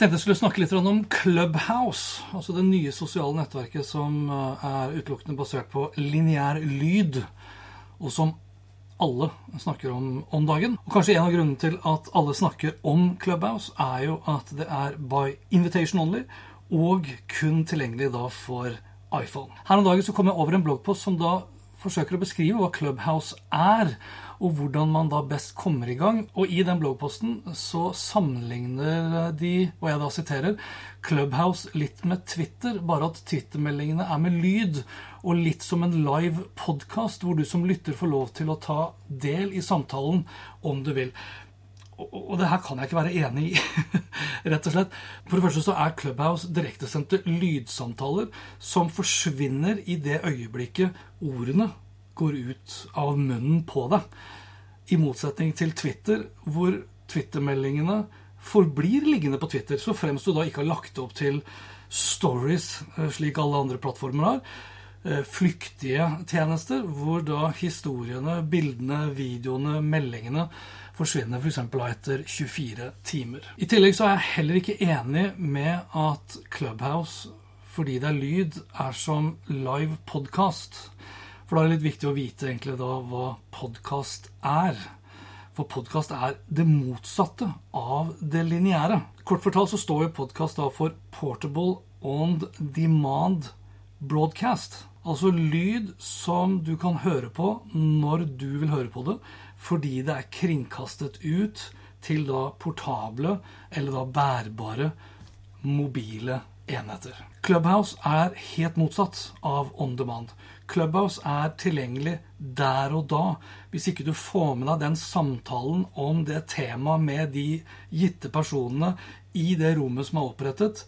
Tenkte jeg skulle snakke litt om Clubhouse, altså det nye sosiale nettverket som eh, er utelukkende basert på lineær lyd, og som alle snakker om om dagen. Og Kanskje en av grunnene til at alle snakker om Clubhouse, er jo at det er by invitation only, og kun tilgjengelig da for iPhone. Her om dagen så kom jeg over en bloggpost som da forsøker å beskrive hva Clubhouse er, og hvordan man da best kommer i gang. Og i den bloggposten så sammenligner de, og jeg da siterer, Clubhouse litt med Twitter, bare at Twitter-meldingene er med lyd, og litt som en live podkast, hvor du som lytter får lov til å ta del i samtalen om du vil. Og, det her kan jeg ikke være enig i, rett og slett. For det første så er Clubhouse direktesendte lydsamtaler som forsvinner i det øyeblikket ordene går ut av munnen på deg. I motsetning til Twitter, hvor Twitter-meldingene forblir liggende på Twitter, så fremst du da ikke har lagt opp til stories, eh, slik alle andre plattformer har. eh, Flyktige tjenester, hvor da historiene, bildene, videoene, meldingene forsvinner f.eks. etter 24 timer. I tillegg så er jeg heller ikke enig med at Clubhouse, fordi det er lyd, er som live podcast. For da er det litt viktig å vite egentlig da hva podkast er. For podkast er det motsatte av det lineære. Kort fortalt så står jo podkast da for Portable On Demand Broadcast. Altså lyd som du kan høre på når du vil høre på det, fordi det er kringkastet ut til da portable eller da bærbare mobile enheter. Clubhouse er helt motsatt av On Demand. Clubhouse er tilgjengelig der og da. Hvis ikke du får med deg den samtalen om det temaet med de gitte personene i det rommet som er opprettet,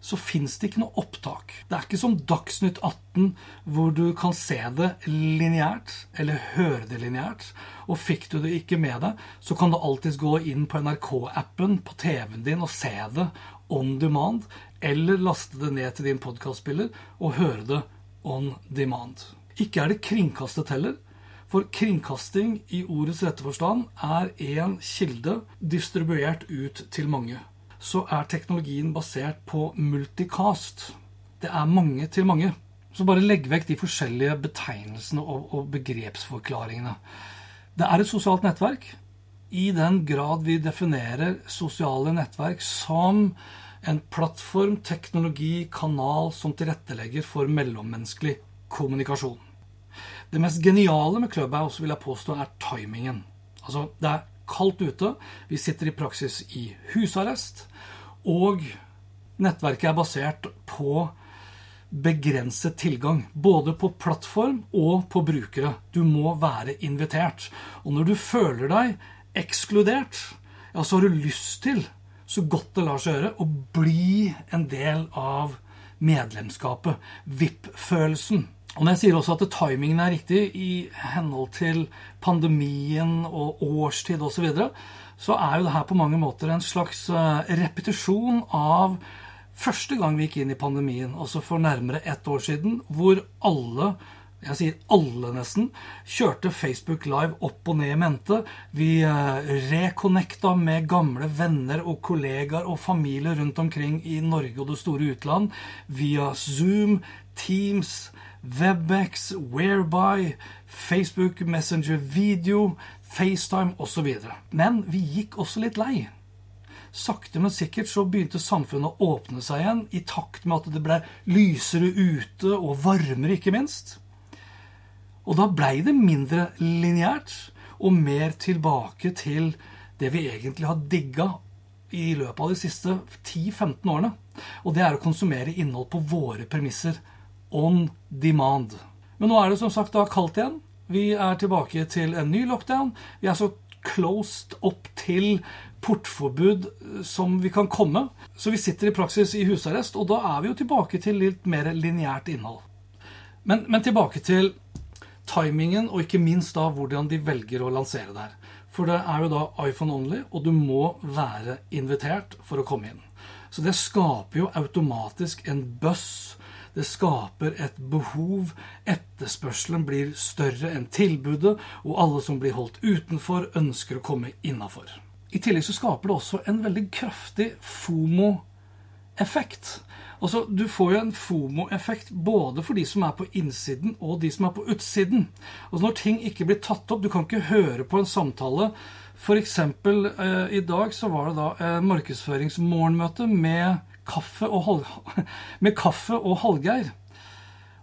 så fins det ikke noe opptak. Det er ikke som Dagsnytt 18, hvor du kan se det lineært, eller høre det lineært. Og fikk du det ikke med deg, så kan du alltids gå inn på NRK-appen på TV-en din og se det on demand, eller laste det ned til din podkastspiller og høre det on demand. Ikke er det kringkastet heller. For kringkasting i ordets rette forstand er én kilde distribuert ut til mange. Så er teknologien basert på multicast. Det er mange til mange. Så bare legg vekk de forskjellige betegnelsene og, og begrepsforklaringene. Det er et sosialt nettverk. I den grad vi definerer sosiale nettverk som en plattform, teknologi, kanal som tilrettelegger for mellommenneskelig kommunikasjon. Det mest geniale med Clubhouse vil jeg påstå er timingen. Altså, det er kaldt ute, vi sitter i praksis i husarrest, og nettverket er basert på begrenset tilgang. Både på plattform og på brukere. Du må være invitert. Og når du føler deg ekskludert, ja, så har du lyst til, så godt det lar seg gjøre, å bli en del av medlemskapet. VIP-følelsen. Og når jeg sier også at timingen er riktig i henhold til pandemien og årstid osv., så, videre, så er jo det her på mange måter en slags eh, repetisjon av første gang vi gikk inn i pandemien, altså for nærmere ett år siden, hvor alle jeg sier alle nesten, kjørte Facebook Live opp og ned i mente. Vi eh, reconnecta med gamle venner og kollegaer og familie rundt omkring i Norge og det store utland via Zoom, Teams, Webex, Whereby, Facebook Messenger Video, FaceTime osv. Men vi gikk også litt lei. Sakte, men sikkert så begynte samfunnet å åpne seg igjen, i takt med at det ble lysere ute og varmere, ikke minst. Og da blei det mindre lineært og mer tilbake til det vi egentlig har digga i løpet av de siste 10-15 årene. Og det er å konsumere innhold på våre premisser. On demand. Men nå er det som sagt da kaldt igjen. Vi er tilbake til en ny lockdown. Vi er så closed opp til portforbud som vi kan komme. Så vi sitter i praksis i husarrest, og da er vi jo tilbake til litt mer lineært innhold. Men, men tilbake til timingen, og ikke minst da hvordan de velger å lansere det her. For det er jo da iPhone only, og du må være invitert for å komme inn. Så det skaper jo automatisk en buzz. Det skaper et behov. Etterspørselen blir større enn tilbudet, og alle som blir holdt utenfor, ønsker å komme innafor. I tillegg så skaper det også en veldig kraftig FOMO-effekt. Altså, Du får jo en FOMO-effekt både for de som er på innsiden og de som er på utsiden. Altså, Når ting ikke blir tatt opp Du kan ikke høre på en samtale. F.eks. Eh, i dag så var det da eh, markedsføringsmorgenmøte med kaffe og, med kaffe og Hallgeir.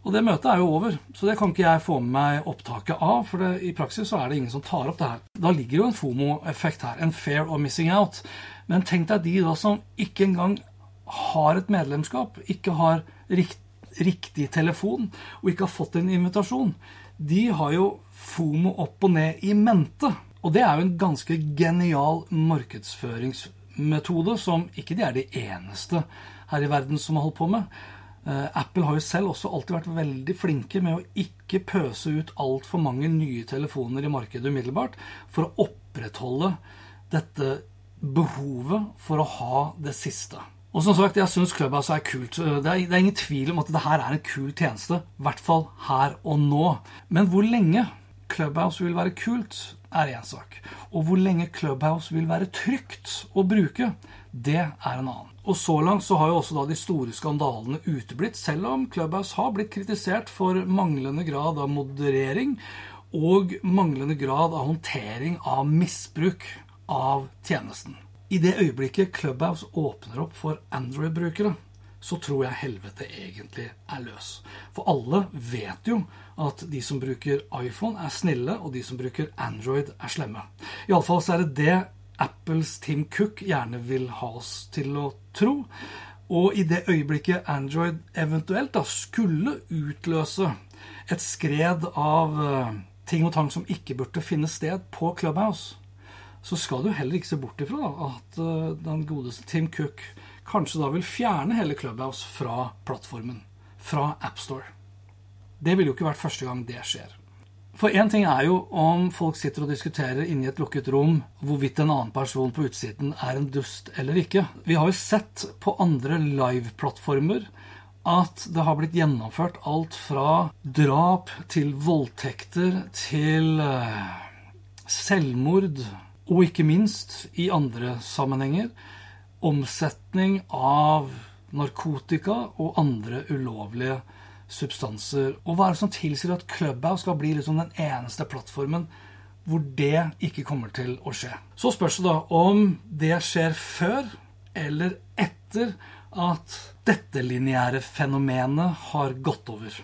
Og det møtet er jo over, så det kan ikke jeg få med meg opptaket av. For det, i praksis så er det ingen som tar opp det her. Da ligger jo en FOMO-effekt her. En fair og missing out. Men tenk deg de da som ikke engang har et medlemskap, ikke har rikt, riktig telefon og ikke har fått en invitasjon. De har jo FOMO opp og ned i mente. Og det er jo en ganske genial markedsføringsmetode som ikke de er de eneste her i verden som har holdt på med. Eh, Apple har jo selv også alltid vært veldig flinke med å ikke pøse ut altfor mange nye telefoner i markedet umiddelbart for å opprettholde dette behovet for å ha det siste. Og som sagt, jeg syns Clubhouse er kult. Eh, det er, det er, ingen tvil om at det her er en kul tjeneste. I hvert fall her og nå. Men hvor lenge Clubhouse vil være kult, er én sak. Og hvor lenge Clubhouse vil være trygt å bruke, det er en annen. Og så langt så har jo også da de store skandalene uteblitt, selv om Clubhouse har blitt kritisert for manglende grad av moderering og manglende grad av håndtering av misbruk av tjenesten. I det øyeblikket Clubhouse åpner opp for Android-brukere, så tror jeg helvete egentlig er løs. For alle vet jo at de som bruker iPhone, er snille, og de som bruker Android, er slemme. Iallfall så er det det Apples Tim Cook gjerne vil ha oss til å tro. Og i det øyeblikket Android eventuelt da skulle utløse et skred av uh, ting og tang som ikke burde finne sted på Clubhouse, så skal du heller ikke se bort ifra at uh, den godeste Tim Cook kanskje da vil fjerne hele Clubhouse fra plattformen. Fra AppStore. Det ville jo ikke vært første gang det skjer. For én ting er jo om folk sitter og diskuterer inni et lukket rom hvorvidt en annen person på utsiden er en dust eller ikke. Vi har jo sett på andre live-plattformer at det har blitt gjennomført alt fra drap til voldtekter til eh, selvmord, og ikke minst, i andre sammenhenger, omsetning av narkotika og andre ulovlige substanser. Og hva er det som tilsier at Clubhouse skal bli liksom den eneste plattformen hvor det ikke kommer til å skje? Så spørs det da om det skjer før eller etter at dette lineære fenomenet har gått over.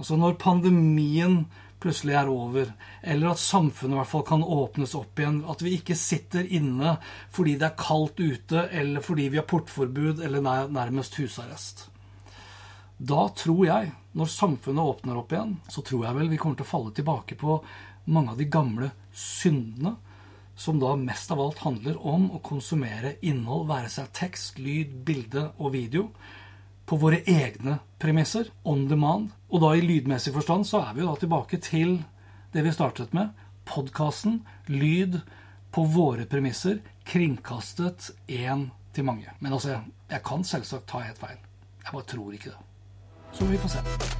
Altså når pandemien plutselig er over, eller at samfunnet i hvert fall kan åpnes opp igjen. At vi ikke sitter inne fordi det er kaldt ute, eller fordi vi har portforbud eller nærmest husarrest. Da tror jeg, når samfunnet åpner opp igjen, så tror jeg vel vi kommer til å falle tilbake på mange av de gamle syndene, som da mest av alt handler om å konsumere innhold, være seg tekst, lyd, bilde og video, på våre egne premisser, on demand. Og da i lydmessig forstand så er vi jo da tilbake til det vi startet med. Podkasten, lyd på våre premisser, kringkastet én til mange. Men altså, jeg kan selvsagt ta helt feil. Jeg bare tror ikke det. Så vi får se.